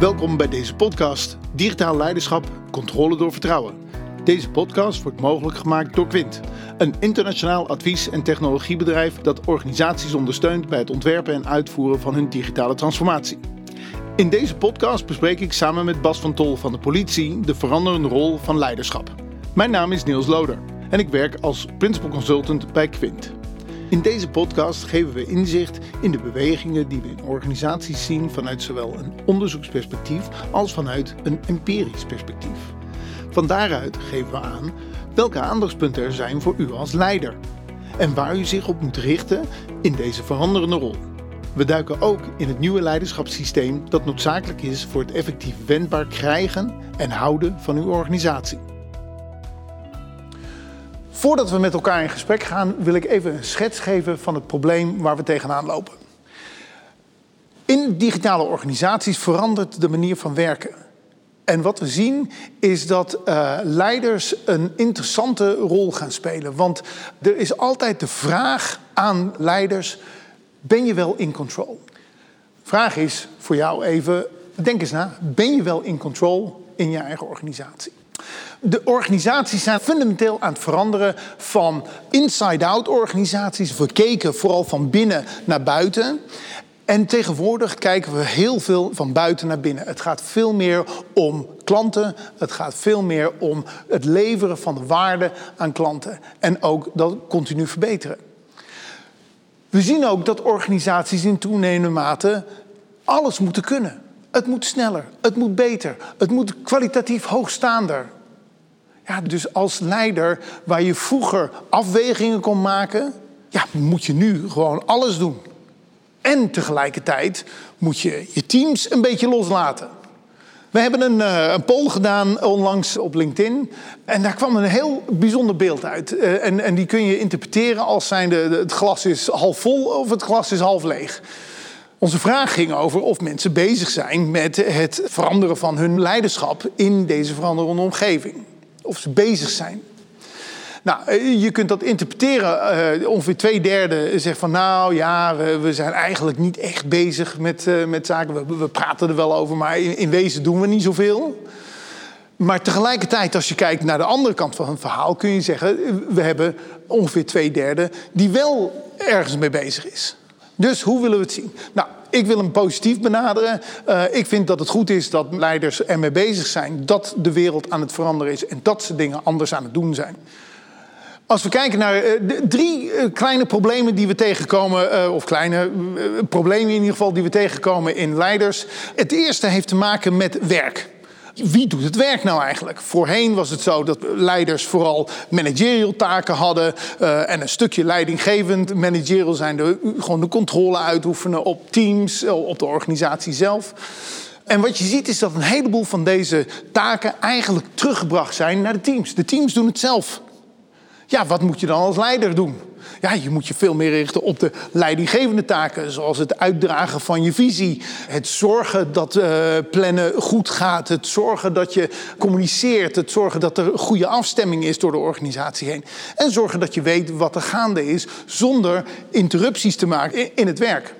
Welkom bij deze podcast Digitaal Leiderschap, Controle door Vertrouwen. Deze podcast wordt mogelijk gemaakt door Quint, een internationaal advies- en technologiebedrijf dat organisaties ondersteunt bij het ontwerpen en uitvoeren van hun digitale transformatie. In deze podcast bespreek ik samen met Bas van Tol van de politie de veranderende rol van leiderschap. Mijn naam is Niels Loder en ik werk als Principal Consultant bij Quint. In deze podcast geven we inzicht in de bewegingen die we in organisaties zien vanuit zowel een onderzoeksperspectief als vanuit een empirisch perspectief. Van daaruit geven we aan welke aandachtspunten er zijn voor u als leider en waar u zich op moet richten in deze veranderende rol. We duiken ook in het nieuwe leiderschapssysteem dat noodzakelijk is voor het effectief wendbaar krijgen en houden van uw organisatie. Voordat we met elkaar in gesprek gaan, wil ik even een schets geven van het probleem waar we tegenaan lopen. In digitale organisaties verandert de manier van werken. En wat we zien is dat uh, leiders een interessante rol gaan spelen. Want er is altijd de vraag aan leiders: ben je wel in control? Vraag is voor jou even: denk eens na, ben je wel in control in je eigen organisatie? De organisaties zijn fundamenteel aan het veranderen van inside-out organisaties. We keken vooral van binnen naar buiten. En tegenwoordig kijken we heel veel van buiten naar binnen. Het gaat veel meer om klanten. Het gaat veel meer om het leveren van de waarde aan klanten. En ook dat continu verbeteren. We zien ook dat organisaties in toenemende mate alles moeten kunnen. Het moet sneller, het moet beter, het moet kwalitatief hoogstaander. Ja, dus als leider, waar je vroeger afwegingen kon maken, ja, moet je nu gewoon alles doen. En tegelijkertijd moet je je teams een beetje loslaten. We hebben een, uh, een poll gedaan onlangs op LinkedIn. En daar kwam een heel bijzonder beeld uit. Uh, en, en die kun je interpreteren als zijnde het glas is half vol of het glas is half leeg. Onze vraag ging over of mensen bezig zijn met het veranderen van hun leiderschap in deze veranderende omgeving of ze bezig zijn. Nou, eh, je kunt dat interpreteren. Uh, ongeveer twee derde zegt van nou ja, we, zijn eigenlijk niet echt bezig met, uh, met zaken. We, we, praten er wel over, maar in, in, wezen doen we niet zoveel. Maar tegelijkertijd, als je kijkt naar de andere kant van het verhaal, kun je zeggen, we hebben ongeveer twee derde die wel ergens mee bezig is. Dus hoe willen we het zien? Nou, ik wil hem positief benaderen. Uh, ik vind dat het goed is dat leiders ermee bezig zijn dat de wereld aan het veranderen is en dat ze dingen anders aan het doen zijn. Als we kijken naar uh, drie uh, kleine problemen die we tegenkomen, of kleine problemen in ieder geval die we tegenkomen in leiders. Het eerste heeft te maken met werk wie doet het werk nou eigenlijk? Voorheen was het zo dat leiders vooral managerial taken hadden uh, en een stukje leidinggevend. Managerial zijn de, gewoon de controle uitoefenen op teams, op de organisatie zelf. En wat je ziet is dat een heleboel van deze taken eigenlijk teruggebracht zijn naar de teams. De teams doen het zelf. Ja, wat moet je dan als leider doen? Ja, je moet je veel meer richten op de leidinggevende taken, zoals het uitdragen van je visie, het zorgen dat uh, plannen goed gaat, het zorgen dat je communiceert, het zorgen dat er goede afstemming is door de organisatie heen. En zorgen dat je weet wat er gaande is zonder interrupties te maken in het werk.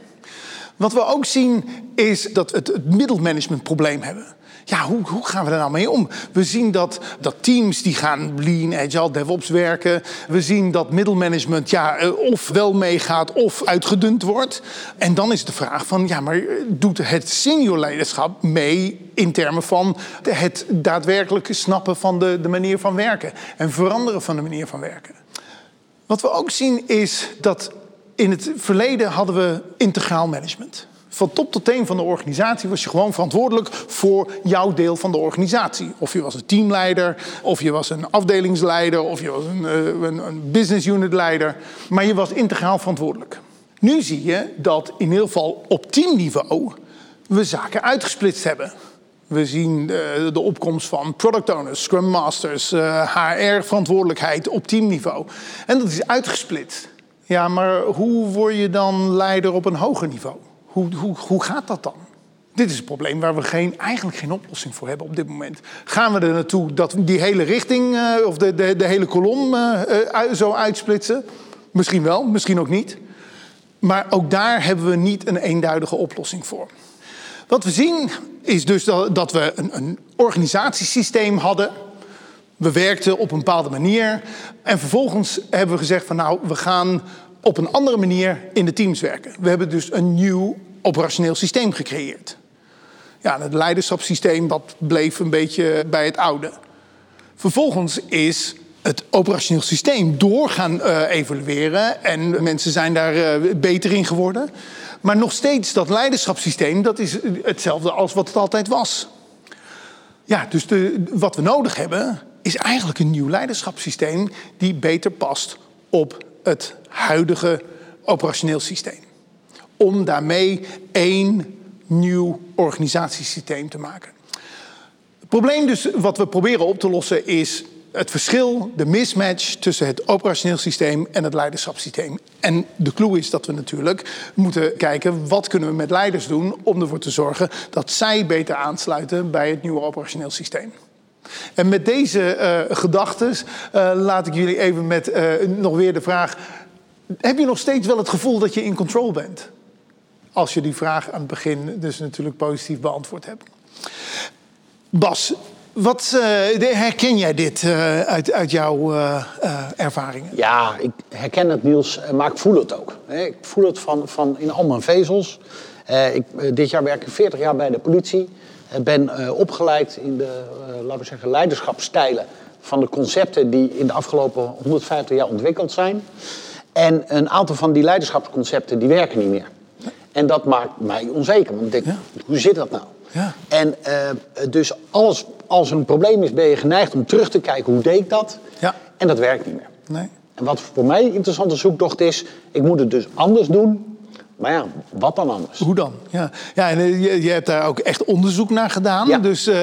Wat we ook zien is dat we het middelmanagement probleem hebben ja, hoe, hoe gaan we daar nou mee om? We zien dat, dat teams die gaan lean, agile, DevOps werken. We zien dat middelmanagement ja, eh, of wel meegaat of uitgedund wordt. En dan is de vraag van, ja, maar doet het senior leiderschap mee in termen van het daadwerkelijk snappen van de, de manier van werken en veranderen van de manier van werken? Wat we ook zien is dat in het verleden hadden we integraal management. Van top tot teen van de organisatie was je gewoon verantwoordelijk voor jouw deel van de organisatie. Of je was een teamleider, of je was een afdelingsleider, of je was een, eh, een, een business unit leider. Maar je was integraal verantwoordelijk. Nu zie je dat in ieder geval op teamniveau we zaken uitgesplitst hebben. We zien de, de, opkomst van product owners, scrum masters, HR-verantwoordelijkheid op teamniveau. En dat is uitgesplitst. Ja, maar hoe word je dan leider op een hoger niveau? Hoe, hoe, hoe gaat dat dan? Dit is een probleem waar we geen, eigenlijk geen oplossing voor hebben op dit moment. Gaan we er naartoe dat we die hele richting uh, of de, de, de, hele kolom uh, uh, zo uitsplitsen? Misschien wel, misschien ook niet. Maar ook daar hebben we niet een eenduidige oplossing voor. Wat we zien is dus dat, dat we een, een organisatiesysteem hadden. We werkten op een bepaalde manier. En vervolgens hebben we gezegd van nou, we gaan op een andere manier in de teams werken. We hebben dus een nieuw operationeel systeem gecreëerd. Ja, het leiderschapssysteem dat bleef een beetje bij het oude. Vervolgens is het operationeel systeem door gaan uh, evalueren. En mensen zijn daar uh, beter in geworden. Maar nog steeds, dat leiderschapssysteem, dat is hetzelfde als wat het altijd was. Ja, dus de, wat we nodig hebben, is eigenlijk een nieuw leiderschapssysteem... die beter past op het huidige operationeel systeem. Om daarmee één nieuw organisatiesysteem te maken. Het probleem dus wat we proberen op te lossen is het verschil, de mismatch tussen het operationeel systeem en het leiderschapssysteem. En de clue is dat we natuurlijk moeten kijken wat kunnen we met leiders doen om ervoor te zorgen dat zij beter aansluiten bij het nieuwe operationeel systeem. En met deze uh, gedachten uh, laat ik jullie even met uh, nog weer de vraag: heb je nog steeds wel het gevoel dat je in control bent? Als je die vraag aan het begin dus natuurlijk positief beantwoord hebt. Bas, wat herken jij dit uit, uit, jouw ervaringen? Ja, ik herken het Niels, maar ik voel het ook. Ik voel het van, van in al mijn vezels. Ik, dit jaar werk ik 40 jaar bij de politie. Ik ben opgeleid in de, laten we zeggen, leiderschapsstijlen van de concepten die in de afgelopen 150 jaar ontwikkeld zijn. En een aantal van die leiderschapsconcepten die werken niet meer. En dat maakt mij onzeker. Want ik denk, ja. hoe zit dat nou? Ja. En uh, dus als, als er een probleem is, ben je geneigd om terug te kijken hoe deed ik dat. Ja. En dat werkt niet meer. Nee. En wat voor mij een interessante zoektocht is, ik moet het dus anders doen maar ja, wat dan anders? Hoe dan? Ja, ja en eh, je, je hebt daar ook echt onderzoek naar gedaan. Ja. Dus uh,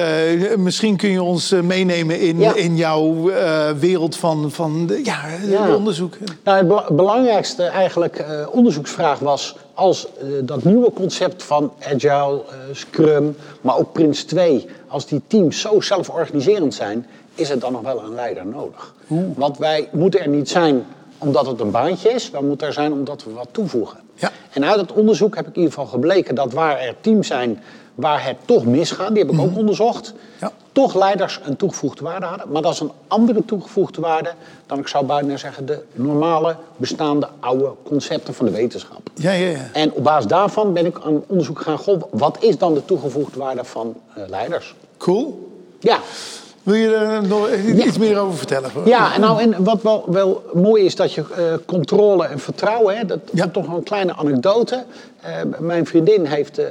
misschien kun je ons meenemen in, ja. in jouw uh, wereld van, van ja, ja. onderzoek. Nou, het belangrijkste eigenlijk uh, onderzoeksvraag was... als dat nieuwe concept van Agile, Scrum, maar ook Prince 2... als die teams zo zelforganiserend zijn... is er dan nog wel een leider nodig? Want wij moeten er niet zijn omdat het een baantje is. We moeten er zijn omdat we wat toevoegen. Ja. En uit het onderzoek heb ik in ieder geval gebleken dat waar er teams zijn waar het toch misgaat, die heb ik ook mhm. onderzocht, ja. toch leiders een toegevoegde waarde hadden. Maar dat is een andere toegevoegde waarde dan ik zou bijna zeggen de normale bestaande oude concepten van de wetenschap. Ja, ja, ja. En op basis daarvan ben ik aan onderzoek gegaan, goh, wat is dan de toegevoegde waarde van uh, leiders? Cool. Ja. Wil je er nog iets meer over vertellen? Ja, en, nou, en wat wel, wel mooi is dat je uh, controle en vertrouwen, hè, dat, ja. is toch een kleine anekdote. Uh, mijn vriendin heeft, uh,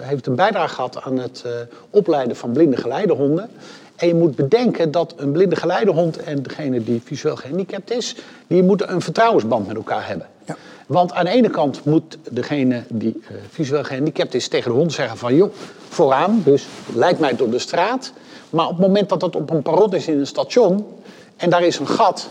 heeft een bijdrage gehad aan het opleiden van blinde geleidehonden. En je moet bedenken dat een blinde geleidehond en degene die visueel gehandicapt is, die moeten een vertrouwensband met elkaar hebben. Ja. Want aan de ene kant moet degene die visueel gehandicapt is tegen de hond zeggen van joh, vooraan, dus lijkt mij door de straat. Maar op het moment dat het op een perron is in een station en daar is een gat,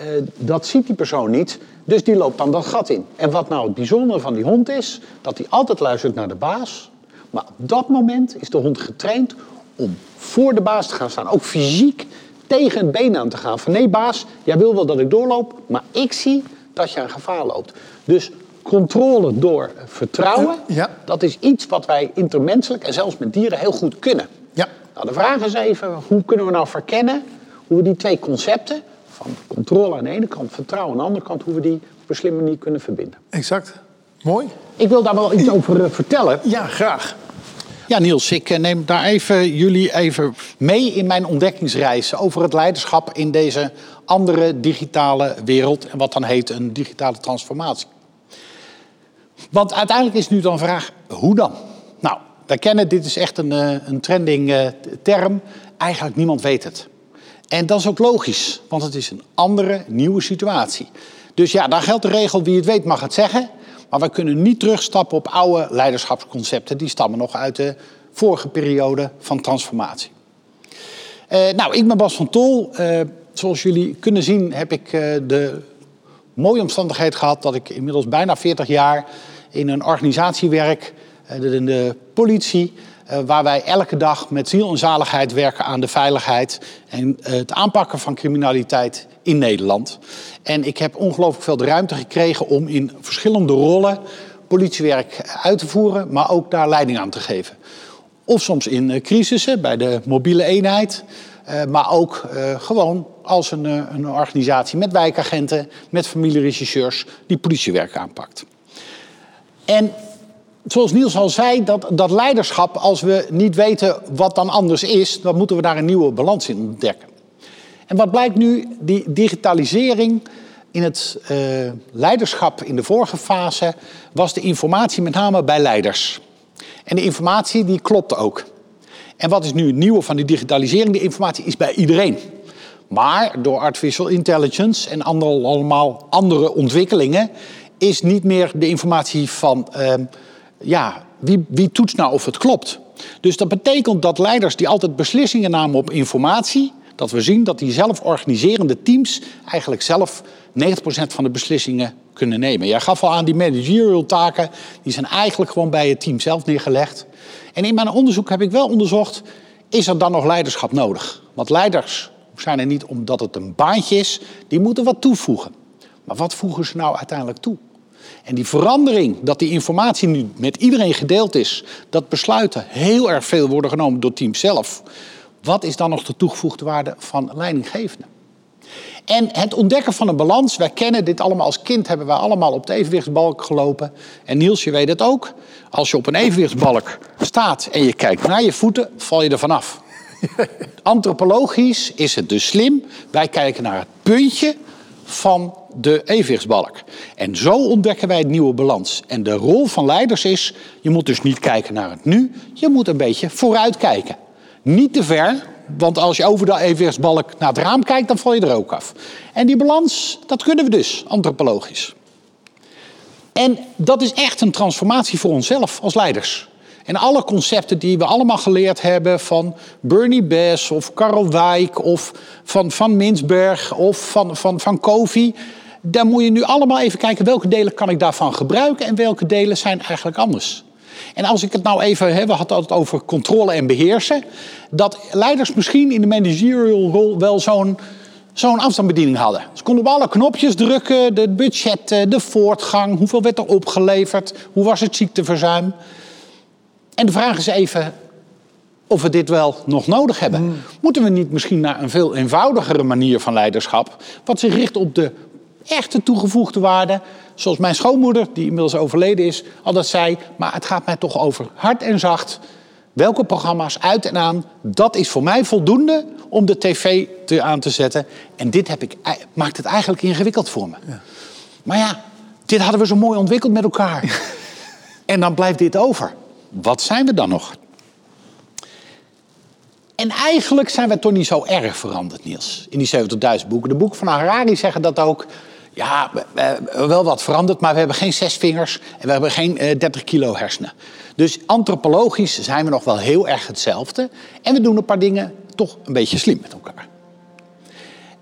uh, dat ziet die persoon niet. Dus die loopt dan dat gat in. En wat nou het bijzondere van die hond is, dat hij altijd luistert naar de baas. Maar op dat moment is de hond getraind om voor de baas te gaan staan. Ook fysiek tegen het been aan te gaan. Van nee baas, jij wil wel dat ik doorloop, maar ik zie dat je een gevaar loopt. Dus controle door vertrouwen, ja. dat is iets wat wij intermenselijk en zelfs met dieren heel goed kunnen. Nou, de vraag is even, hoe kunnen we nou verkennen hoe we die twee concepten, van controle aan de ene kant, vertrouwen aan de andere kant, hoe we die op een slimme manier kunnen verbinden. Exact. Mooi. Ik wil daar wel iets over eh, vertellen. Ja, graag. Ja, Niels, ik eh, neem daar even jullie even mee in mijn ontdekkingsreis over het leiderschap in deze andere digitale wereld en wat dan heet een digitale transformatie. Want uiteindelijk is nu dan de vraag, hoe dan? Wij kennen, dit is echt een, eh, een trending uh, term. Eigenlijk niemand weet het. En dat is ook logisch, want het is een andere, nieuwe situatie. Dus ja, daar geldt de regel, wie het weet mag het zeggen. Maar we kunnen niet terugstappen op oude leiderschapsconcepten. Die stammen nog uit de vorige periode van transformatie. Uh, nou, ik ben Bas van Tol. zoals jullie kunnen zien heb ik de mooie omstandigheid gehad... dat ik inmiddels bijna 40 jaar in een organisatie werk in de politie, eh, waar wij elke dag met ziel en zaligheid werken aan de veiligheid en eh, het aanpakken van criminaliteit in Nederland. En ik heb ongelooflijk veel de ruimte gekregen om in verschillende rollen politiewerk uit te voeren, maar ook daar leiding aan te geven. Of soms in crisissen, bij de mobiele eenheid. Maar ook gewoon als een, een, organisatie met wijkagenten, met familieregisseurs, die politiewerk aanpakt. En zoals Niels al zei, dat, dat leiderschap, als we niet weten wat dan anders is, dan moeten we daar een nieuwe balans in ontdekken. En wat blijkt nu, die digitalisering in het uh, leiderschap in de vorige fase was de informatie met name bij leiders. En de informatie die klopte ook. En wat is nu het nieuwe van die digitalisering? De informatie is bij iedereen. Maar door artificial intelligence en andere, allemaal andere ontwikkelingen is niet meer de informatie van uh, ja, wie, wie toetst nou of het klopt. Dus dat betekent dat leiders die altijd beslissingen namen op informatie, dat we zien dat die zelforganiserende teams eigenlijk zelf 90% van de beslissingen kunnen nemen. Jij gaf al aan die managerial taken, die zijn eigenlijk gewoon bij het team zelf neergelegd. En in mijn onderzoek heb ik wel onderzocht, is er dan nog leiderschap nodig? Want leiders zijn er niet omdat het een baantje is, die moeten wat toevoegen. Maar wat voegen ze nou uiteindelijk toe? En die verandering, dat die informatie nu met iedereen gedeeld is, dat besluiten heel erg veel worden genomen door het team zelf. Wat is dan nog de toegevoegde waarde van leidinggevende? En het ontdekken van een balans. Wij kennen dit allemaal als kind, hebben wij allemaal op de evenwichtsbalk gelopen. En Niels, je weet het ook. Als je op een evenwichtsbalk staat en je kijkt naar je voeten, val je er vanaf. Antropologisch is het dus slim. Wij kijken naar het puntje van de evenwichtsbalk. En zo ontdekken wij het nieuwe balans. En de rol van leiders is, je moet dus niet kijken naar het nu, je moet een beetje vooruit kijken. Niet te ver, want als je over de evenwichtsbalk naar het raam kijkt, dan val je er ook af. En die balans, dat kunnen we dus, antropologisch. En dat is echt een transformatie voor onszelf als leiders. En alle concepten die we allemaal geleerd hebben van Bernie Bess of Karel Wijk of van Van Minsberg of van, van, van Kofi. Daar moet je nu allemaal even kijken welke delen kan ik daarvan gebruiken en welke delen zijn eigenlijk anders. En als ik het nou even, hè, we hadden het over controle en beheersen, dat leiders misschien in de managerial rol wel zo'n zo'n afstandsbediening hadden. Ze konden op alle knopjes drukken, de budgetten, de voortgang, hoeveel werd er opgeleverd, hoe was het ziekteverzuim. En de vraag is even of we dit wel nog nodig hebben. Hmm. Moeten we niet misschien naar een veel eenvoudigere manier van leiderschap, wat zich richt op de echte toegevoegde waarde, zoals mijn schoonmoeder, die inmiddels overleden is, altijd zei, maar het gaat mij toch over hard en zacht. Welke programma's uit en aan, dat is voor mij voldoende om de tv te, aan te zetten. En dit heb ik, maakt het eigenlijk ingewikkeld voor me. Ja. Maar ja, dit hadden we zo mooi ontwikkeld met elkaar. en dan blijft dit over wat zijn we dan nog? En eigenlijk zijn we toch niet zo erg veranderd, Niels, in die 70.000 boeken. De boeken van Harari zeggen dat ook. Ja, wel wat veranderd, maar we hebben geen zes vingers en we hebben geen 30 eh, kilo hersenen. Dus antropologisch zijn we nog wel heel erg hetzelfde. En we doen een paar dingen toch een beetje slim met elkaar.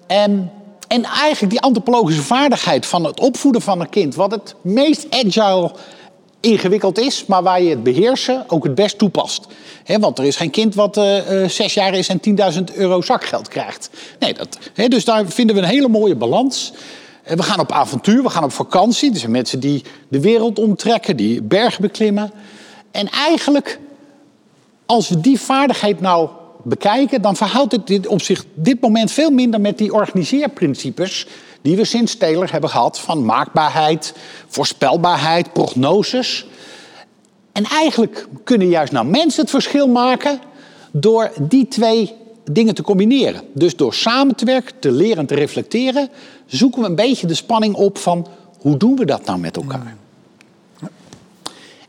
En, en eigenlijk die antropologische vaardigheid van het opvoeden van een kind, wat het meest agile ingewikkeld is, maar waar je het beheersen ook het best toepast. want er is geen kind wat uh, zes jaar is en 10.000 euro zakgeld krijgt. Nee, dat, dus daar vinden we een hele mooie balans. we gaan op avontuur, we gaan op vakantie. Er zijn mensen die de wereld omtrekken, die bergen beklimmen. En eigenlijk, als we die vaardigheid nou bekijken, dan verhoudt het dit op zich dit moment veel minder met die organiseerprincipes die we sinds Taylor hebben gehad van maakbaarheid, voorspelbaarheid, prognoses. En eigenlijk kunnen juist nou mensen het verschil maken door die twee dingen te combineren. Dus door samen te werken, te leren en te reflecteren, zoeken we een beetje de spanning op van hoe doen we dat nou met elkaar.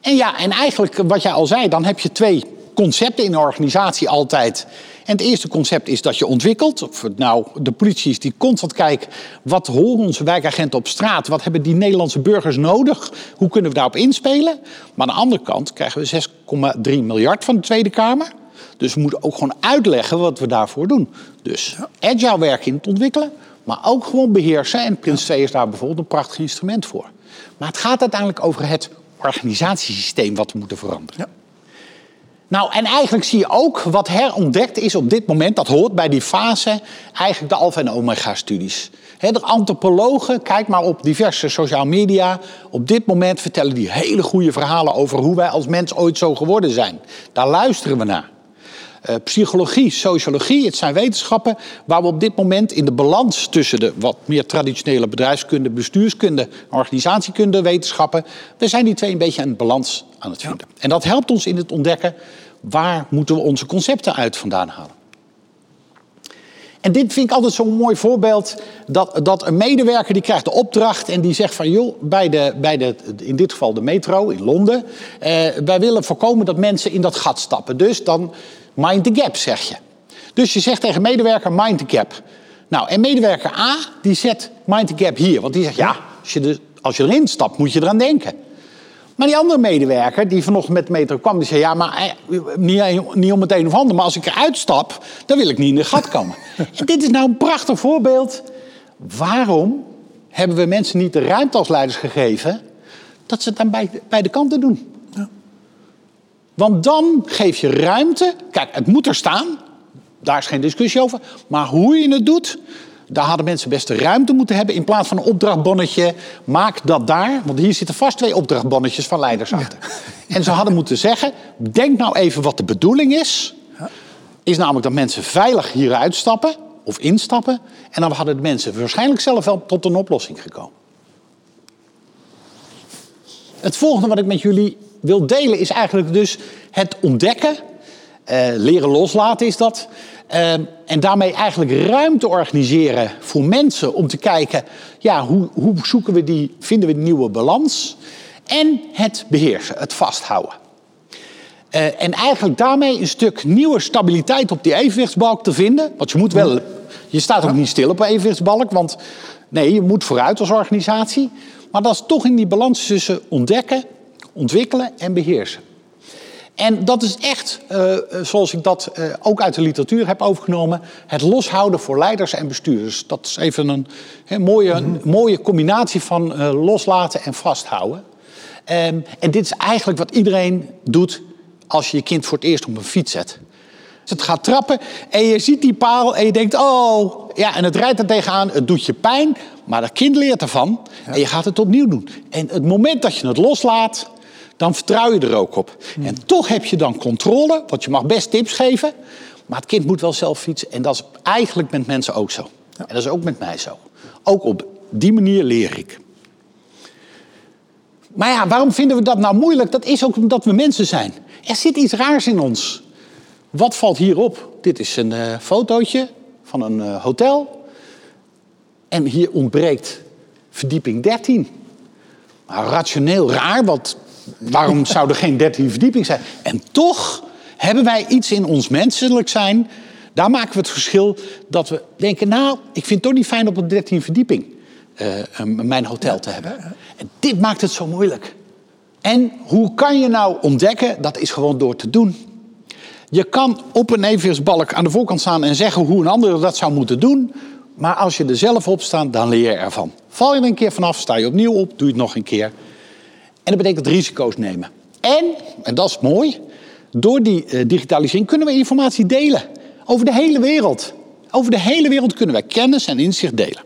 En ja, en eigenlijk wat jij al zei, dan heb je twee concepten in een organisatie altijd. En het eerste concept is dat je ontwikkelt. Of het nou de politie is die constant kijkt. Wat horen onze wijkagenten op straat? Wat hebben die Nederlandse burgers nodig? Hoe kunnen we daarop inspelen? Maar aan de andere kant krijgen we 6,3 miljard van de Tweede Kamer. Dus we moeten ook gewoon uitleggen wat we daarvoor doen. Dus agile werken in het ontwikkelen. Maar ook gewoon beheersen. En Prins 2 is daar bijvoorbeeld een prachtig instrument voor. Maar het gaat uiteindelijk over het organisatiesysteem wat we moeten veranderen. Ja. Nou, en eigenlijk zie je ook wat herontdekt is op dit moment, dat hoort bij die fase, eigenlijk de alfa- en omega-studies. De antropologen, kijk maar op diverse sociale media, op dit moment vertellen die hele goede verhalen over hoe wij als mens ooit zo geworden zijn. Daar luisteren we naar. Uh, psychologie, sociologie, het zijn wetenschappen waar we op dit moment in de balans tussen de wat meer traditionele bedrijfskunde, bestuurskunde, organisatiekunde, wetenschappen, we zijn die twee een beetje een balans aan het vinden. En dat helpt ons in het ontdekken waar moeten we onze concepten uit vandaan halen. En dit vind ik altijd zo'n mooi voorbeeld. Dat, dat een medewerker die krijgt de opdracht en die zegt van... joh, bij de, bij de, in dit geval de metro in Londen... Eh, wij willen voorkomen dat mensen in dat gat stappen. Dus dan mind the gap, zeg je. Dus je zegt tegen medewerker mind the gap. Nou, en medewerker A die zet mind the gap hier. Want die zegt ja, als je, de, als je erin stapt moet je eraan denken. Maar die andere medewerker die vanochtend met de metro kwam, die zei: Ja, maar eh, niet, niet om het een of ander, maar als ik eruit stap, dan wil ik niet in de gat komen. en dit is nou een prachtig voorbeeld. Waarom hebben we mensen niet de ruimte als leiders gegeven dat ze het dan bij, bij de kanten doen? Ja. Want dan geef je ruimte. Kijk, het moet er staan. Daar is geen discussie over. Maar hoe je het doet, daar hadden mensen best de ruimte moeten hebben. In plaats van een opdrachtbonnetje, maak dat daar. Want hier zitten vast twee opdrachtbonnetjes van leiders achter. En ze hadden moeten zeggen, denk nou even wat de bedoeling is. Is namelijk dat mensen veilig hieruit stappen of instappen. En dan hadden de mensen waarschijnlijk zelf wel tot een oplossing gekomen. Het volgende wat ik met jullie wil delen is eigenlijk dus het ontdekken. Uh, leren loslaten is dat. Ehm, en daarmee eigenlijk ruimte organiseren voor mensen om te kijken, ja, hoe, hoe zoeken we die, vinden we die nieuwe balans? En het beheersen, het vasthouden. Uh, en eigenlijk daarmee een stuk nieuwe stabiliteit op die evenwichtsbalk te vinden. Want je moet wel, je staat ook niet stil op een evenwichtsbalk, want nee, je moet vooruit als organisatie. Maar dat is toch in die balans tussen ontdekken, ontwikkelen en beheersen. En dat is echt, uh, zoals ik dat uh, ook uit de literatuur heb overgenomen, het loshouden voor leiders en bestuurders. Dat is even een he, mooie, mm -hmm. mooie combinatie van loslaten en vasthouden. Um, en dit is eigenlijk wat iedereen doet als je je kind voor het eerst op een fiets zet. Dus het gaat trappen en je ziet die paal en je denkt, oh, ja, en het rijdt er tegenaan, het doet je pijn, maar dat kind leert ervan ja. en je gaat het opnieuw doen. En het moment dat je het loslaat, dan vertrouw je er ook op. En toch heb je dan controle, want je mag best tips geven, maar het kind moet wel zelf fietsen. En dat is eigenlijk met mensen ook zo. En dat is ook met mij zo. Ook op die manier leer ik. Maar ja, waarom vinden we dat nou moeilijk? Dat is ook omdat we mensen zijn. Er zit iets raars in ons. Wat valt hierop? Dit is een uh, fotootje van een uh, hotel. En hier ontbreekt verdieping 13. Maar rationeel raar, want Waarom zou er geen dertiende verdieping zijn? En toch hebben wij iets in ons menselijk zijn. Daar maken we het verschil dat we denken: Nou, ik vind het toch niet fijn op een dertiende verdieping uh, mijn hotel te hebben. En dit maakt het zo moeilijk. En hoe kan je nou ontdekken? Dat is gewoon door te doen. Je kan op een evenwichtsbalk aan de voorkant staan en zeggen hoe een ander dat zou moeten doen. Maar als je er zelf op staat, dan leer je ervan. Val je er een keer vanaf, sta je opnieuw op, doe je het nog een keer. En dat betekent risico's nemen. En, en dat is mooi, door die uh, digitalisering kunnen we informatie delen. Over de hele wereld. Over de hele wereld kunnen wij kennis en inzicht delen.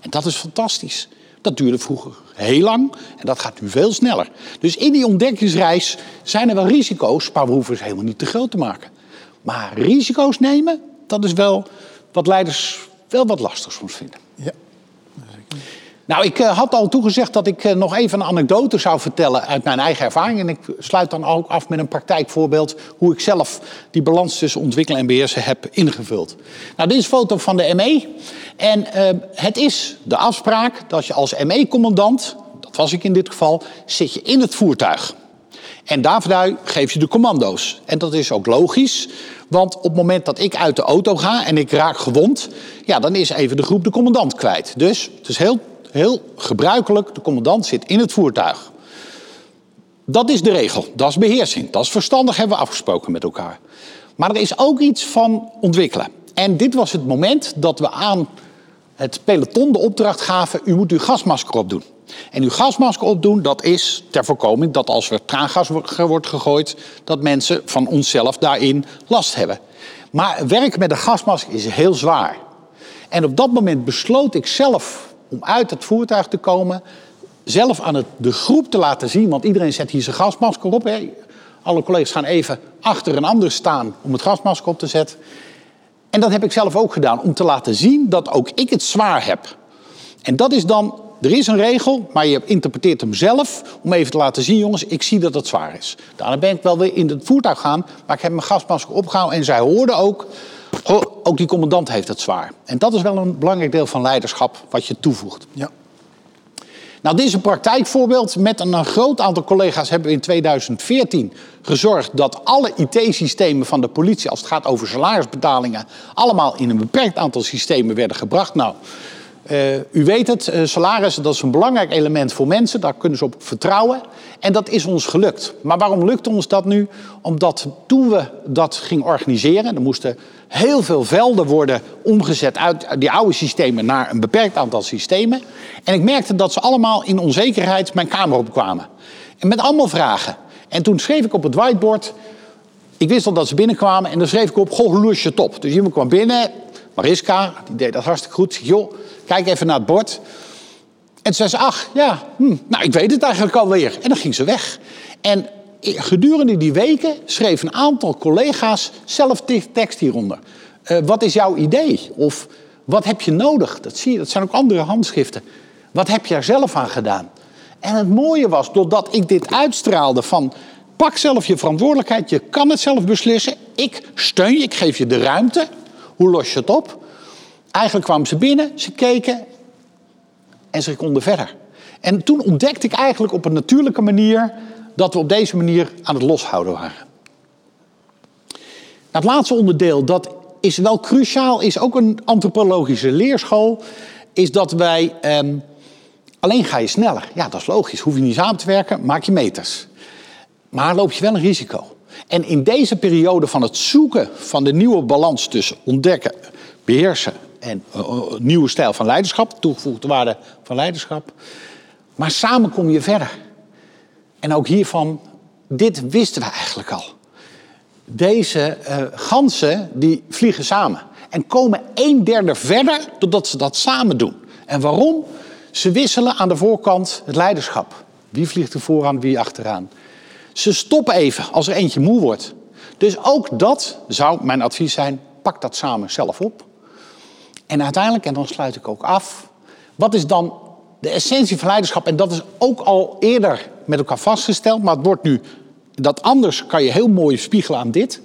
En dat is fantastisch. Dat duurde vroeger heel lang en dat gaat nu veel sneller. Dus in die ontdekkingsreis zijn er wel risico's, maar we hoeven ze helemaal niet te groot te maken. Maar risico's nemen, dat is wel wat leiders wel wat lastig soms vinden. Ja. Nou, ik uh, had al toegezegd dat ik uh, nog even een anekdote zou vertellen uit mijn eigen ervaring. En ik sluit dan ook af met een praktijkvoorbeeld hoe ik zelf die balans tussen ontwikkelen en beheersen heb ingevuld. Nou, dit is een foto van de ME. En uh, het is de afspraak dat je als ME-commandant, dat was ik in dit geval, zit je in het voertuig. En daarvoor geef je de commando's. En dat is ook logisch, want op het moment dat ik uit de auto ga en ik raak gewond, ja, dan is even de groep de commandant kwijt. Dus het is heel heel gebruikelijk, de commandant zit in het voertuig. Dat is de regel, dat is beheersing, dat is verstandig, hebben we afgesproken met elkaar. Maar er is ook iets van ontwikkelen. En dit was het moment dat we aan het peloton de opdracht gaven: u moet uw gasmasker opdoen. En uw gasmasker opdoen, dat is ter voorkoming dat als er traangas wordt gegooid, dat mensen van onszelf daarin last hebben. Maar werken met een gasmasker is heel zwaar. En op dat moment besloot ik zelf om uit het voertuig te komen, zelf aan het, de groep te laten zien, want iedereen zet hier zijn gasmasker op. Hè. Alle collega's gaan even achter een ander staan om het gasmasker op te zetten. En dat heb ik zelf ook gedaan, om te laten zien dat ook ik het zwaar heb. En dat is dan, er is een regel, maar je interpreteert hem zelf om even te laten zien, jongens, ik zie dat het zwaar is. Daarna ben ik wel weer in het voertuig gaan, maar ik heb mijn gasmasker opgehouden en zij hoorden ook, ook die commandant heeft het zwaar. En dat is wel een belangrijk deel van leiderschap wat je toevoegt. Ja. Nou, dit is een praktijkvoorbeeld. Met een groot aantal collega's hebben we in 2014 gezorgd dat alle IT-systemen van de politie, als het gaat over salarisbetalingen, allemaal in een beperkt aantal systemen werden gebracht. Nou, uh, u weet het, uh, salarissen dat is een belangrijk element voor mensen, daar kunnen ze op vertrouwen. En dat is ons gelukt. Maar waarom lukt ons dat nu? Omdat toen we dat gingen organiseren, er moesten heel veel velden worden omgezet uit die oude systemen naar een beperkt aantal systemen. En ik merkte dat ze allemaal in onzekerheid mijn kamer opkwamen. En met allemaal vragen. En toen schreef ik op het whiteboard, ik wist al dat ze binnenkwamen en dan schreef ik op, goh, hoe los je het op? Dus iemand kwam binnen, Mariska, die deed dat hartstikke goed. Joh, kijk even naar het bord. En toen zei ze, ach, ja, hm, nou, ik weet het eigenlijk alweer. En dan ging ze weg. En gedurende die weken schreef een aantal collega's zelf tekst hieronder. Uh, wat is jouw idee? Of wat heb je nodig? Dat zie je, dat zijn ook andere handschriften. Wat heb je er zelf aan gedaan? En het mooie was, doordat ik dit uitstraalde van... pak zelf je verantwoordelijkheid, je kan het zelf beslissen. Ik steun je, ik geef je de ruimte. Hoe los je het op? Eigenlijk kwamen ze binnen, ze keken en ze konden verder. En toen ontdekte ik eigenlijk op een natuurlijke manier dat we op deze manier aan het loshouden waren. Het laatste onderdeel, dat is wel cruciaal, is ook een antropologische leerschool, is dat wij. Eh, alleen ga je sneller. Ja, dat is logisch. Hoef je niet samen te werken, maak je meters. Maar loop je wel een risico. En in deze periode van het zoeken van de nieuwe balans tussen ontdekken, beheersen en uh, nieuwe stijl van leiderschap, toegevoegde waarde van leiderschap. Maar samen kom je verder. En ook hiervan, dit wisten we eigenlijk al. Deze uh, ganzen die vliegen samen en komen een derde verder doordat ze dat samen doen. En waarom? Ze wisselen aan de voorkant het leiderschap. Wie vliegt er vooraan, wie achteraan. Ze stoppen even als er eentje moe wordt. Dus ook dat zou mijn advies zijn, pak dat samen zelf op. En uiteindelijk, en dan sluit ik ook af, wat is dan de essentie van leiderschap? En dat is ook al eerder met elkaar vastgesteld, maar het wordt nu, dat anders kan je heel mooi spiegelen aan dit,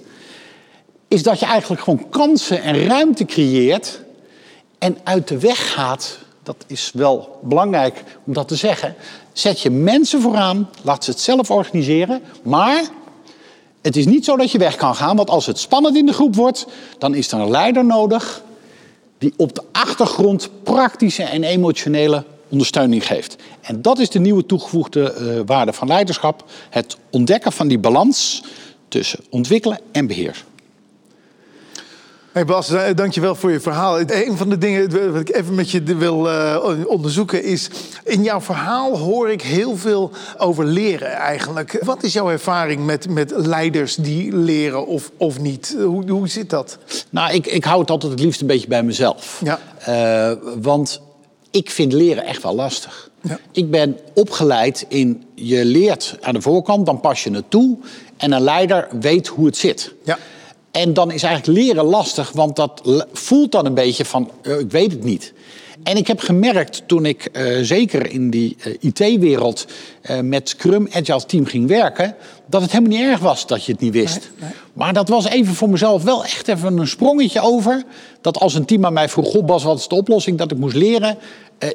is dat je eigenlijk gewoon kansen en ruimte creëert en uit de weg gaat dat is wel belangrijk om dat te zeggen. Zet je mensen vooraan, laat ze het zelf organiseren. Maar het is niet zo dat je weg kan gaan, want als het spannend in de groep wordt, dan is er een leider nodig die op de achtergrond praktische en emotionele ondersteuning geeft. En dat is de nieuwe toegevoegde uh, waarde van leiderschap: het ontdekken van die balans tussen ontwikkelen en beheer. Hey Bas, eh, dankjewel voor je verhaal. Een van de dingen wat ik even met je wil uh, onderzoeken is... in jouw verhaal hoor ik heel veel over leren eigenlijk. Wat is jouw ervaring met, met leiders die leren of, of niet? Hoe, hoe zit dat? Nou, ik, ik hou het altijd het liefst een beetje bij mezelf. Ja. Uh, want ik vind leren echt wel lastig. Ja. Ik ben opgeleid in je leert aan de voorkant, dan pas je het toe... en een leider weet hoe het zit. Ja. En dan is eigenlijk leren lastig, want dat voelt dan een beetje van, uh, ik weet het niet. En ik heb gemerkt toen ik uh, zeker in die uh, IT-wereld met Scrum Agile Team ging werken, dat het helemaal niet erg was dat je het niet wist. Nee, nee. Maar dat was even voor mezelf wel echt even een sprongetje over. Dat als een team aan mij vroeg, God Bas, wat is de oplossing? Dat ik moest leren,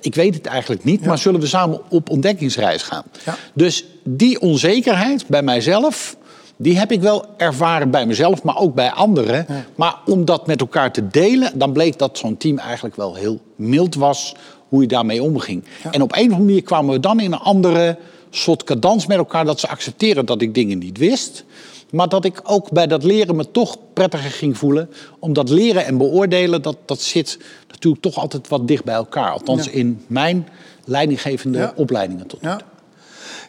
ik weet het eigenlijk niet, ja. maar zullen we samen op ontdekkingsreis gaan? Ja. Dus die onzekerheid bij mijzelf, die heb ik wel ervaren bij mezelf, maar ook bij anderen. Maar om dat met elkaar te delen, dan bleek dat zo'n team eigenlijk wel heel mild was hoe je daarmee omging. En op een of andere manier kwamen we dan in een andere soort cadans met elkaar dat ze accepteren dat ik dingen niet wist. Maar dat ik ook bij dat leren me toch prettiger ging voelen. Omdat leren en beoordelen, dat, dat zit natuurlijk toch altijd wat dicht bij elkaar. Althans in mijn leidinggevende opleidingen tot nu toe.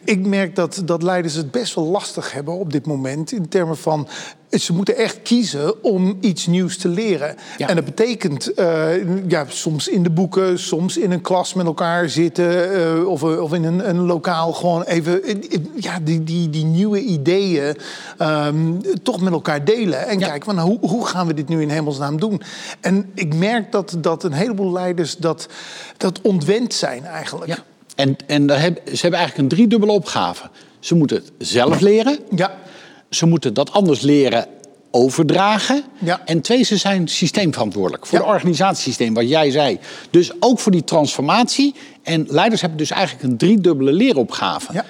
Ik merk dat, dat leiders het best wel lastig hebben op dit moment. In termen van. Ze moeten echt kiezen om iets nieuws te leren. En dat betekent uh, ja, soms in de boeken, soms in een klas met elkaar zitten. Uh, of, of in een, een lokaal gewoon even ja, die, die, die nieuwe ideeën um, toch met elkaar delen. En kijken van hoe, hoe gaan we dit nu in hemelsnaam doen. En ik merk dat, dat een heleboel leiders dat, dat ontwend zijn eigenlijk. Ja. En, en ze hebben eigenlijk een driedubbele opgave. Ze moeten het zelf leren. Ja. Ze moeten dat anders leren overdragen. Ja. En twee, ze zijn systeemverantwoordelijk voor het organisatiesysteem, wat jij zei. Dus ook voor die transformatie. En leiders hebben dus eigenlijk een driedubbele leeropgave. Ja.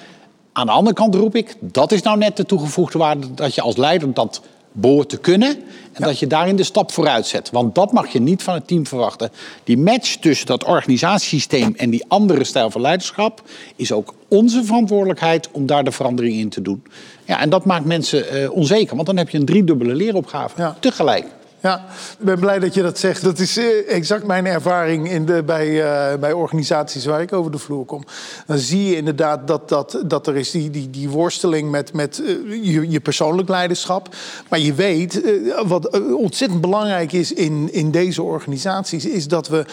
Aan de andere kant roep ik, dat is nou net de toegevoegde waarde dat je als leider dat behoort te kunnen. En dat je daarin de stap vooruit zet. Want dat mag je niet van het team verwachten. Die match tussen dat organisatiesysteem en die andere stijl van leiderschap is ook onze verantwoordelijkheid om daar de verandering in te doen. Ja, en dat maakt mensen uh, onzeker, want dan heb je een driedubbele leeropgave ja. tegelijk. Ja, ik ben blij dat je dat zegt. Dat is eh, exact mijn ervaring in de, bij, uh, bij organisaties waar ik over de vloer kom. Dan zie je inderdaad dat, dat, dat er is die, die, die worsteling met, met uh, je, je persoonlijk leiderschap. Maar je weet, wat ontzettend belangrijk is in, in deze organisaties... is dat we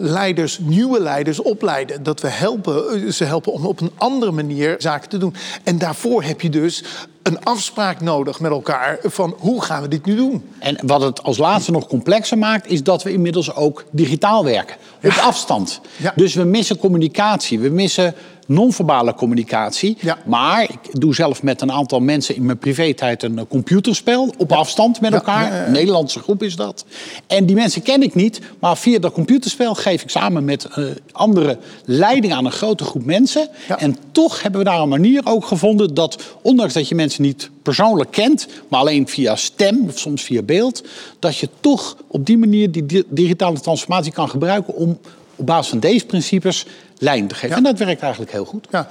leiders, nieuwe leiders opleiden. Dat we helpen, ze helpen om op een andere manier zaken te doen. En daarvoor heb je dus een afspraak nodig met elkaar van hoe gaan we dit nu doen. En wat het als laatste nog complexer maakt, is dat we inmiddels ook digitaal werken. Op afstand. Ja. Dus we missen communicatie. We missen non-verbale communicatie. Ja. Maar ik doe zelf met een aantal mensen in mijn privé-tijd een computerspel op afstand met elkaar. Een Nederlandse groep is dat. En die mensen ken ik niet, maar via dat computerspel geef ik samen met uh, andere leiding aan een grote groep mensen. En toch hebben we daar een manier ook gevonden dat, ondanks dat je mensen niet persoonlijk kent, maar alleen via stem of soms via beeld, dat je toch op die manier die digitale transformatie kan gebruiken om op basis van deze principes lijn te geven. En dat werkt eigenlijk heel goed. Ja,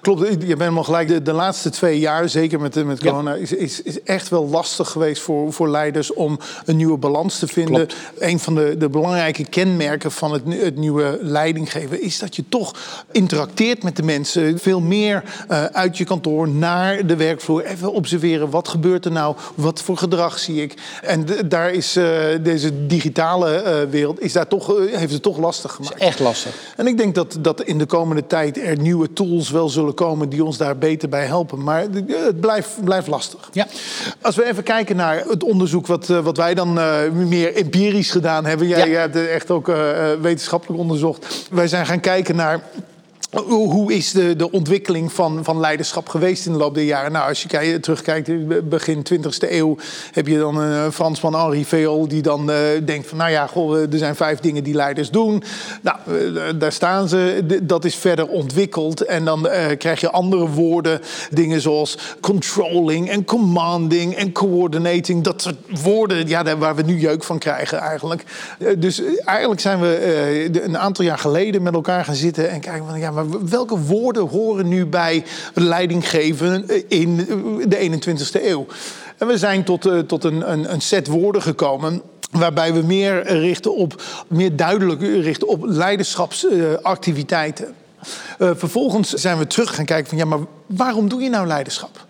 klopt. Je bent helemaal gelijk. De, de laatste twee jaar, zeker met, met corona, is, is, is echt wel lastig geweest voor, voor leiders om een nieuwe balans te vinden. Klopt. Een van de, de belangrijke kenmerken van het, het nieuwe leidinggeven is dat je toch interacteert met de mensen. Veel meer uh, uit je kantoor naar de werkvloer. Even observeren, wat gebeurt er nou? Wat voor gedrag zie ik? En de, daar is uh, deze digitale uh, wereld, is daar toch, heeft het toch lastig gemaakt. Is echt lastig. En ik denk dat dat in de komende tijd er nieuwe tools wel zullen komen die ons daar beter bij helpen. Maar het blijft, blijft lastig. Ja. Als we even kijken naar het onderzoek wat, wat wij dan uh, meer empirisch gedaan hebben. Jij, Ja. hebt echt ook uh, wetenschappelijk onderzocht. Wij zijn gaan kijken naar hoe is de, de ontwikkeling van, van leiderschap geweest in de loop der jaren? Nou, als je kijk, terugkijkt, begin 20e eeuw heb je dan een Fransman Henri Veol die dan uh, denkt van, nou ja, er zijn vijf dingen die leiders doen. Nou, daar staan ze. Dat is verder ontwikkeld en dan krijg je andere woorden, dingen zoals controlling en commanding en coordinating. Dat soort woorden, ja, waar we nu jeuk van krijgen eigenlijk. dus eigenlijk zijn we een aantal jaar geleden met elkaar gaan zitten en kijken van, ja, maar welke woorden horen nu bij leiding geven in de 21ste eeuw? En we zijn tot, uh, tot een, een, een set woorden gekomen waarbij we meer richten op, meer duidelijk richten op leiderschapsactiviteiten. Uh, vervolgens zijn we terug gaan kijken van ja, maar waarom doe je nou leiderschap?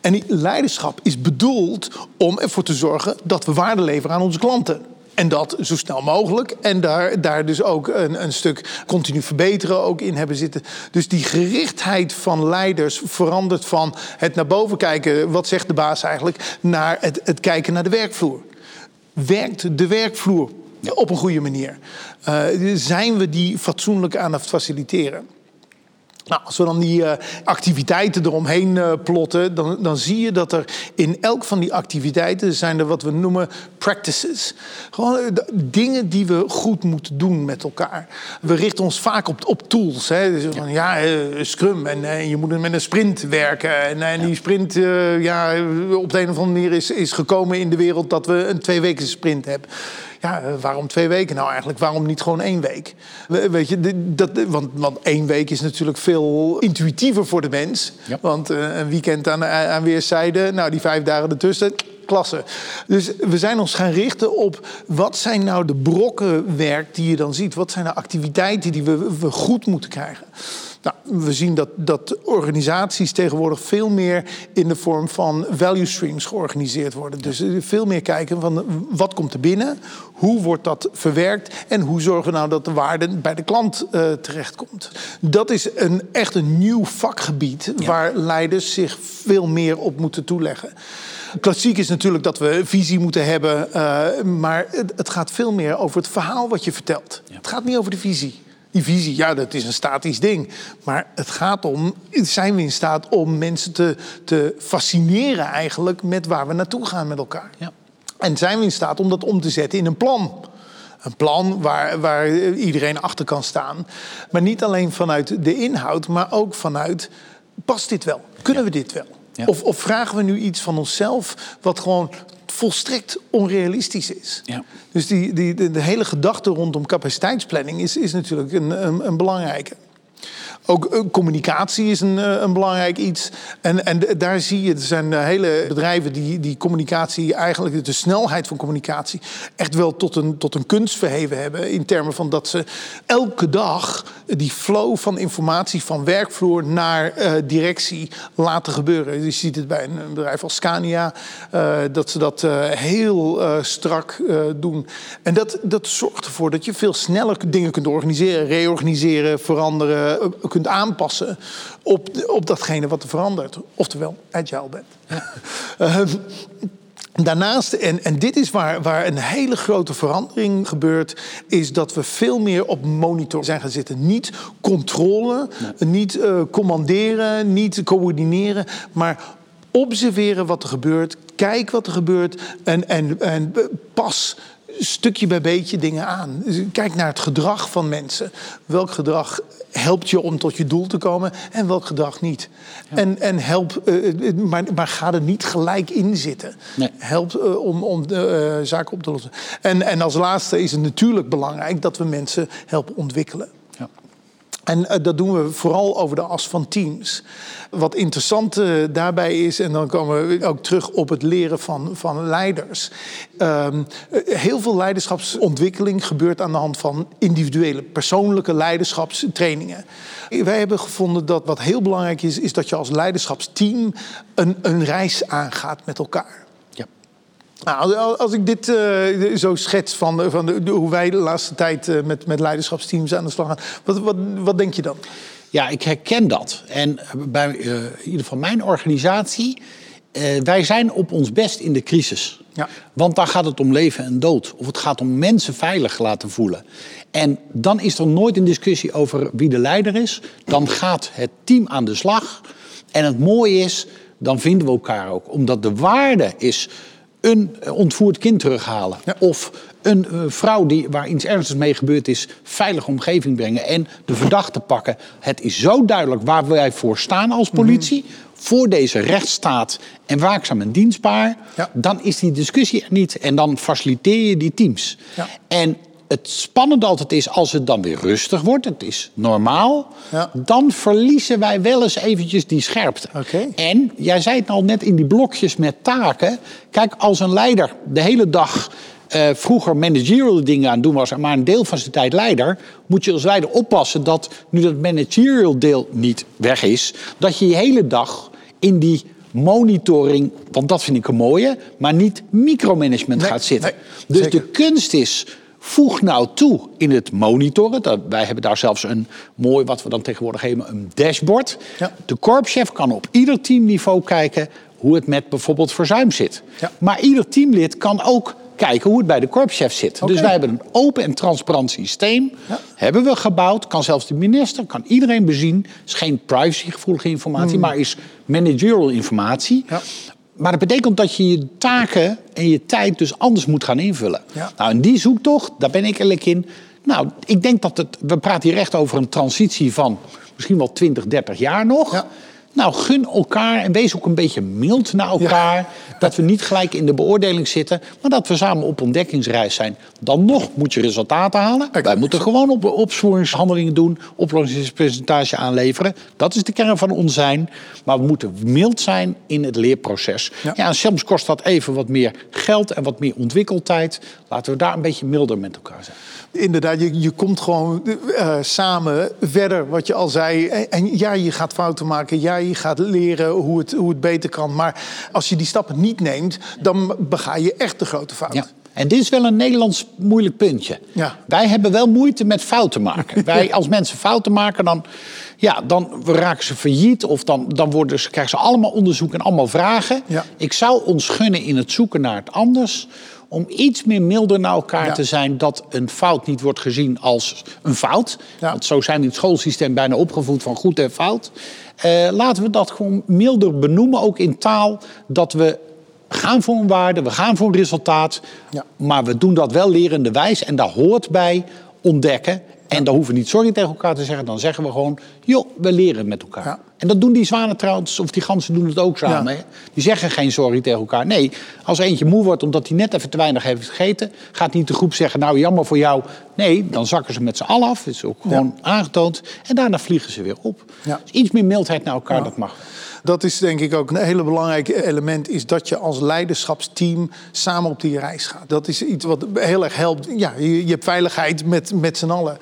En die leiderschap is bedoeld om ervoor te zorgen dat we waarde leveren aan onze klanten. En dat zo snel mogelijk. En daar, daar dus ook een, een stuk continu verbeteren ook in hebben zitten. Dus die gerichtheid van leiders verandert van het naar boven kijken, wat zegt de baas eigenlijk, naar het, het kijken naar de werkvloer. Werkt de werkvloer op een goede manier? Uh, zijn we die fatsoenlijk aan het faciliteren? Nou, als we dan die uh, activiteiten eromheen uh, plotten, dan, dan zie je dat er in elk van die activiteiten zijn er wat we noemen practices. Gewoon uh, dingen die we goed moeten doen met elkaar. We richten ons vaak op, op tools. Hè. Dus van, ja, Scrum en je moet met een sprint werken. En, en die sprint, ja, op de een of andere manier is, is gekomen in de wereld dat we een twee weken sprint hebben. Ja, waarom twee weken nou eigenlijk? Waarom niet gewoon één week? Weet je, dat, want, want één week is natuurlijk veel intuïtiever voor de mens. Ja. Want eh, een weekend aan, aan weerszijden, nou die vijf dagen ertussen, klasse. Dus we zijn ons gaan richten op wat zijn nou de brokken werk die je dan ziet. Wat zijn de activiteiten die we, we goed moeten krijgen. Nou, we zien dat, dat organisaties tegenwoordig veel meer in de vorm van value streams georganiseerd worden. Dus veel meer kijken van wat komt er binnen, hoe wordt dat verwerkt en hoe zorgen we nou dat de waarde bij de klant uh, terechtkomt. Dat is een, echt een nieuw vakgebied waar leiders zich veel meer op moeten toeleggen. Klassiek is natuurlijk dat we visie moeten hebben, uh, maar het, het, gaat veel meer over het verhaal wat je vertelt. Ja. Het gaat niet over de visie. Die visie, ja, dat is een statisch ding. Maar het gaat om, zijn we in staat om mensen te, te fascineren eigenlijk met waar we naartoe gaan met elkaar? Ja. En zijn we in staat om dat om te zetten in een plan? Een plan waar, waar iedereen achter kan staan. Maar niet alleen vanuit de inhoud, maar ook vanuit, past dit wel? Kunnen ja. we dit wel? Ja. Of, of, vragen we nu iets van onszelf wat gewoon volstrekt onrealistisch is? Ja. Dus die, die, de, de, hele gedachte rondom capaciteitsplanning is, is natuurlijk een, een, een belangrijke. Ook uh, communicatie is een, uh, een, belangrijk iets. En, en daar zie je, er zijn uh, hele bedrijven die, die communicatie, eigenlijk de snelheid van communicatie, echt wel tot een, tot een kunst verheven hebben. In termen van dat ze elke dag die flow van informatie van werkvloer naar directie laten gebeuren. Je ziet het bij een, bedrijf als Scania, dat ze dat heel strak doen. En dat, dat zorgt ervoor dat je veel sneller dingen kunt organiseren, reorganiseren, veranderen aanpassen op, op datgene wat er verandert. Oftewel, agile bent. Ja. Daarnaast, en, en dit is waar, waar een hele grote verandering gebeurt, is dat we veel meer op monitor zijn gaan zitten. Niet controle, niet uh, commanderen, niet coördineren, maar observeren wat er gebeurt, kijk wat er gebeurt en, en, en pas stukje bij beetje dingen aan. Kijk naar het gedrag van mensen. Welk gedrag helpt je om tot je doel te komen en welk gedrag niet. Ja. En, en help, uh, maar, maar ga er niet gelijk in zitten. Nee. Help uh, om, om de uh, zaken op te lossen. En, en als laatste is het natuurlijk belangrijk dat we mensen helpen ontwikkelen. En uh, dat doen we vooral over de as van teams. Wat interessant uh, daarbij is, en dan komen we ook terug op het leren van, van leiders. Um, heel veel leiderschapsontwikkeling gebeurt aan de hand van individuele, persoonlijke leiderschapstrainingen. Wij hebben gevonden dat wat heel belangrijk is, is dat je als leiderschapsteam een, een reis aangaat met elkaar. Nou, als ik dit uh, zo schets van, van de, hoe wij de laatste tijd uh, met, met leiderschapsteams aan de slag gaan, wat, wat, wat denk je dan? Ja, ik herken dat. En bij uh, in ieder geval mijn organisatie, wij zijn op ons best in de crisis. Ja. Want daar gaat het om leven en dood. Of het gaat om mensen veilig laten voelen. En dan is er nooit een discussie over wie de leider is. Dan gaat het team aan de slag. En het mooie is, dan vinden we elkaar ook. Omdat de waarde is een ontvoerd kind terughalen. Ja. Of een uh, vrouw die, waar iets ernstigs mee gebeurd is, veilige omgeving brengen en de verdachte pakken. Het is zo duidelijk waar wij voor staan als politie. Mm -hmm. Voor deze rechtsstaat en waakzaam en dienstbaar. Ja. Dan is die discussie er niet. En dan faciliteer je die teams. Ja. En het spannende altijd is als het dan weer rustig wordt, het is normaal, ja. dan verliezen wij wel eens eventjes die scherpte. Okay. En jij zei het al net in die blokjes met taken. Kijk, als een leider de hele dag uh, vroeger managerial dingen aan doen was, maar een deel van zijn tijd leider, moet je als leider oppassen dat nu dat managerial deel niet weg is, dat je je hele dag in die monitoring, want dat vind ik een mooie, maar niet micromanagement nee, gaat zitten. Nee, dus de kunst is Voeg nou toe in het monitoren. Dat, wij hebben daar zelfs een mooi, wat we dan tegenwoordig hebben, een dashboard. Ja. De korpschef kan op ieder teamniveau kijken hoe het met bijvoorbeeld verzuim zit. Ja. Maar ieder teamlid kan ook kijken hoe het bij de korpschef zit. Okay. Dus wij hebben een open en transparant systeem. Ja. Hebben we gebouwd. Kan zelfs de minister, kan iedereen bezien. Het is geen privacygevoelige informatie, mm. maar is managerial informatie. Ja. Maar dat betekent dat je je taken en je tijd dus anders moet gaan invullen. Ja. Nou, en die zoektocht, daar ben ik eerlijk in. Nou, ik denk dat het. We praten hier echt over een transitie van misschien wel 20, 30 jaar nog. Ja. Nou, gun elkaar en wees ook een beetje mild naar elkaar. Dat we niet gelijk in de beoordeling zitten, maar dat we samen op ontdekkingsreis zijn. Dan nog moet je resultaten halen. Wij moeten gewoon op opsporingshandelingen doen, oplossingspercentage aanleveren. Dat is de kern van ons zijn. Maar we moeten mild zijn in het leerproces. Ja. en soms kost dat even wat meer geld en wat meer ontwikkeltijd. Laten we daar een beetje milder met elkaar zijn. Inderdaad, je, je komt gewoon uh, samen verder, wat je al zei. En, ja, je gaat fouten maken. Ja, je gaat leren hoe het, hoe het beter kan. Maar als je die stappen niet neemt, dan bega je echt de grote fout. Ja. En dit is wel een Nederlands moeilijk puntje. Ja. Wij hebben wel moeite met fouten maken. Wij, als mensen fouten maken, dan, ja, dan raken ze failliet. Of dan, dan worden ze, krijgen ze allemaal onderzoek en allemaal vragen. Ja. Ik zou ons gunnen in het zoeken naar het anders om iets meer milder naar elkaar te zijn dat een fout niet wordt gezien als een fout. Want zo zijn we in het schoolsysteem bijna opgevoed van goed en fout. Uh, laten we dat gewoon milder benoemen, ook in taal, dat we gaan voor een waarde, we gaan voor een resultaat, ja. maar we doen dat wel lerende wijs en daar hoort bij ontdekken en dan hoeven we niet sorry tegen elkaar te zeggen. Dan zeggen we gewoon, joh, we leren met elkaar. En dat doen die zwanen trouwens, of die ganzen doen het ook samen. Die zeggen geen sorry tegen elkaar. Nee, als eentje moe wordt omdat hij net even te weinig heeft gegeten... gaat niet de groep zeggen, nou jammer voor jou. Nee, dan zakken ze met z'n allen af. Dat is ook gewoon aangetoond. En daarna vliegen ze weer op. Dus iets meer mildheid naar elkaar, dat mag dat is denk ik ook een hele belangrijke element, is dat je als leiderschapsteam samen op die reis gaat. Dat is iets wat heel erg helpt. Ja, je, je hebt veiligheid met, met z'n allen.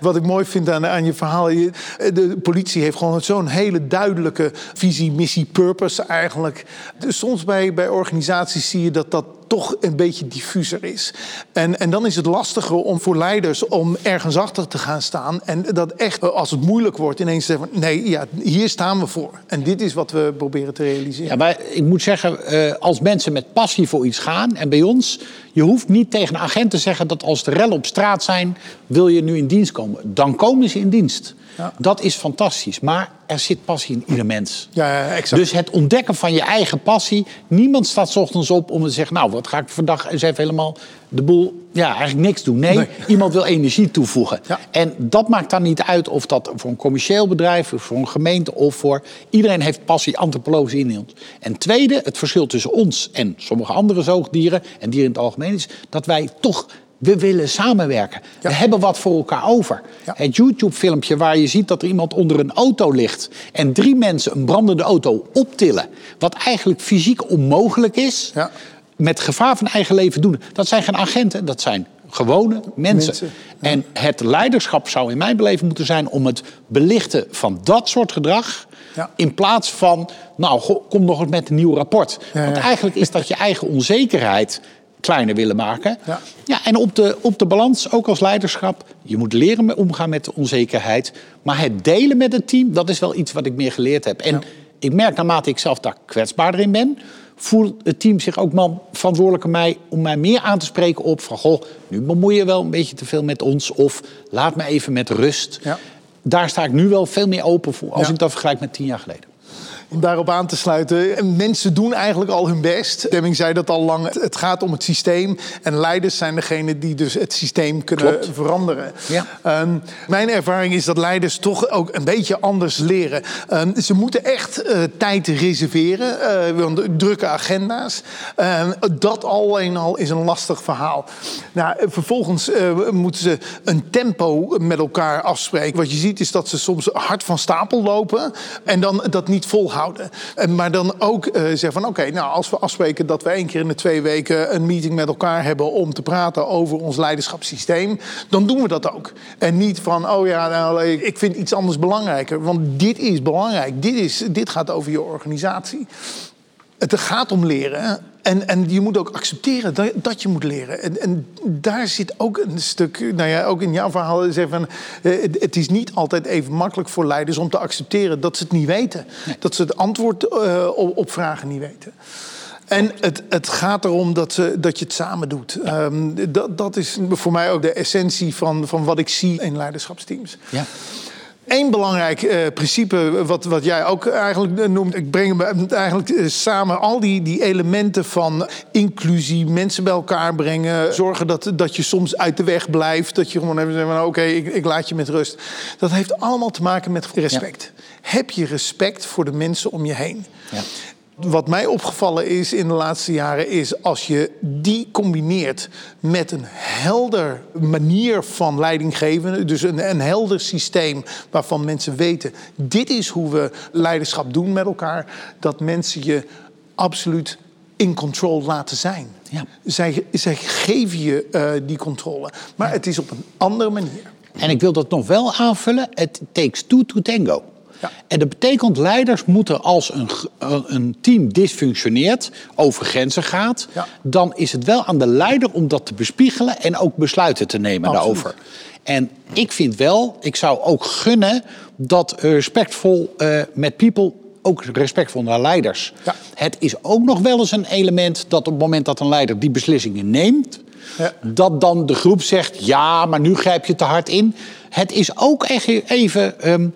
Wat ik mooi vind aan, aan je verhaal, de politie heeft gewoon zo'n hele duidelijke visie, missie, purpose eigenlijk. Dus soms bij, bij organisaties zie je dat dat toch een beetje diffuser is. En, en dan is het lastiger om voor leiders om ergens achter te gaan staan. En dat echt, als het moeilijk wordt, ineens zeggen: nee, ja, hier staan we voor. En dit is wat we proberen te realiseren. Ja, maar ik moet zeggen, eh, als mensen met passie voor iets gaan, en bij ons, je hoeft niet tegen een agent te zeggen dat als de rellen op straat zijn, wil je nu in dienst komen. Dan komen ze in dienst. Ja. Dat is fantastisch. Maar er zit passie in ieder mens. Ja, exact. Dus het ontdekken van je eigen passie. Niemand staat ochtends op om te zeggen... nou, wat ga ik vandaag eens even helemaal de boel... ja, eigenlijk niks doen. Nee, iemand wil energie toevoegen. Ja. En dat maakt dan niet uit of dat voor een commercieel bedrijf... of voor een gemeente of voor... iedereen heeft passie, antropologisch in ons. En tweede, het verschil tussen ons en sommige andere zoogdieren... en dieren in het algemeen is... dat wij toch we willen samenwerken. We hebben wat voor elkaar over. Het YouTube-filmpje waar je ziet dat er iemand onder een auto ligt en drie mensen een brandende auto optillen, wat eigenlijk fysiek onmogelijk is, ja. met gevaar van eigen leven doen. Dat zijn geen agenten, dat zijn gewone mensen. En het leiderschap zou in mijn beleving moeten zijn om het belichten van dat soort gedrag. In plaats van, nou, kom nog eens met een nieuw rapport. Want eigenlijk is dat je eigen onzekerheid kleiner willen maken. Ja. Ja, en op de, op de balans, ook als leiderschap, je moet leren omgaan met de onzekerheid. Maar het delen met het team, dat is wel iets wat ik meer geleerd heb. En ik merk naarmate ik zelf daar kwetsbaarder in ben, voelt het team zich ook man verantwoordelijk aan mij om mij meer aan te spreken op van goh, nu bemoei je wel een beetje te veel met ons of laat me even met rust. Ja. Daar sta ik nu wel veel meer open voor als ik dat vergelijk met tien jaar geleden om daarop aan te sluiten. Mensen doen eigenlijk al hun best. Demming zei dat al lang. Het gaat om het systeem. En leiders zijn degene die dus het systeem kunnen veranderen. Ja. Ehm, mijn ervaring is dat leiders toch ook een beetje anders leren. Ehm, ze moeten echt uh, tijd reserveren. Uh, drukke agenda's. Ehm, dat alleen al is een lastig verhaal. Nou, vervolgens uh, moeten ze een tempo met elkaar afspreken. Wat je ziet is dat ze soms hard van stapel lopen. En dan dat niet volhouden houden. Maar dan ook uh, zeggen van oké, nou als we afspreken dat we één keer in de twee weken een meeting met elkaar hebben om te praten over ons leiderschapssysteem, dan doen we dat ook. En niet van oh ja, nou, ik vind iets anders belangrijker. Want dit is belangrijk. Dit, is, dit gaat over je organisatie. Het gaat om leren. En, en je moet ook accepteren dat, dat je moet leren. En, en, daar zit ook een stuk, nou ja, ook in jouw verhaal, zeggen van, eh, het, is niet altijd even makkelijk voor leiders om te accepteren dat ze het niet weten. Dat ze het antwoord uh, op, vragen niet weten. En het, het gaat erom dat, ze, dat je het samen doet. Um, dat, dat is voor mij ook de essentie van, van wat ik zie in leiderschapsteams. Ja. Eén belangrijk uh, principe, wat, wat jij ook eigenlijk noemt, ik breng hem eigenlijk eh, samen al die, die elementen van inclusie, mensen bij elkaar brengen, zorgen dat, dat je soms uit de weg blijft, dat je gewoon even zegt van oké, ik, ik, laat je met rust. Dat heeft allemaal te maken met respect. Heb je respect voor de mensen om je heen? Ja. Wat mij opgevallen is in de laatste jaren is als je die combineert met een helder manier van leidinggeven, dus een, een helder systeem waarvan mensen weten, dit is hoe we leiderschap doen met elkaar, dat mensen je absoluut in control laten zijn. Ja. Zij, zij geven je uh, die controle, maar het is op een andere manier. En ik wil dat nog wel aanvullen, it takes two to tango. Ja. En dat betekent leiders moeten als een, een team dysfunctioneert, over grenzen gaat, dan is het wel aan de leider om dat te bespiegelen en ook besluiten te nemen daarover. En ik vind wel, ik zou ook gunnen dat respectvol uh, met people ook respectvol naar leiders. Ja. Het is ook nog wel eens een element dat op het moment dat een leider die beslissingen neemt, ja. dat dan de groep zegt: ja, maar nu grijp je te hard in. Het is ook even um,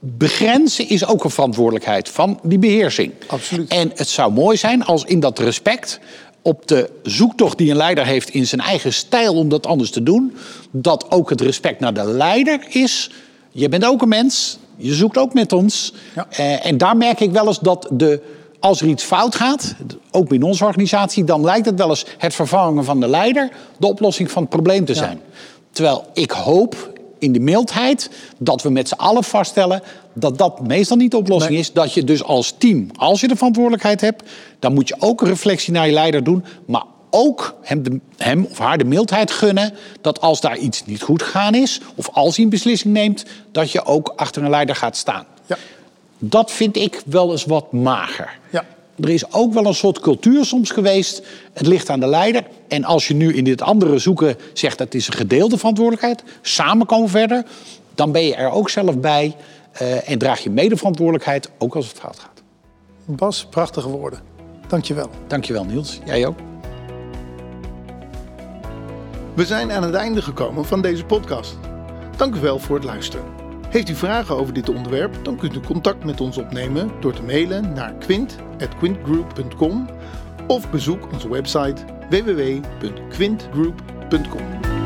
begrenzen is ook een verantwoordelijkheid van die beheersing. Absoluut. En het zou mooi zijn als in dat respect op de zoektocht die een leider heeft in zijn eigen stijl om dat anders te doen, dat ook het respect naar de leider is. Je bent ook een mens, je zoekt ook met ons. Ja. Uh, en daar merk ik wel eens dat de, als er iets fout gaat, ook binnen onze organisatie, dan lijkt het wel eens het vervangen van de leider de oplossing van het probleem te zijn. Terwijl ik hoop in de mildheid dat we met z'n allen vaststellen dat dat meestal niet de oplossing is. Dat je dus als team, als je de verantwoordelijkheid hebt, dan moet je ook een reflectie naar je leider doen. Maar ook hem, de, hem of haar de mildheid gunnen dat als daar iets niet goed gegaan is, of als hij een beslissing neemt, dat je ook achter een leider gaat staan. Ja. Dat vind ik wel eens wat mager. Ja. Er is ook wel een soort cultuur soms geweest. Het ligt aan de leider. En als je nu in dit andere zoeken zegt dat het is een gedeelde verantwoordelijkheid, samen komen verder, dan ben je er ook zelf bij uh, en draag je medeverantwoordelijkheid, ook als het fout gaat. Bas, prachtige woorden. Dankjewel. Dankjewel Niels, jij ook. We zijn aan het einde gekomen van deze podcast. Dank u wel voor het luisteren. Heeft u vragen over dit onderwerp, dan kunt u contact met ons opnemen door te mailen naar quint.quintgroup.com of bezoek onze website www.quintgroup.com.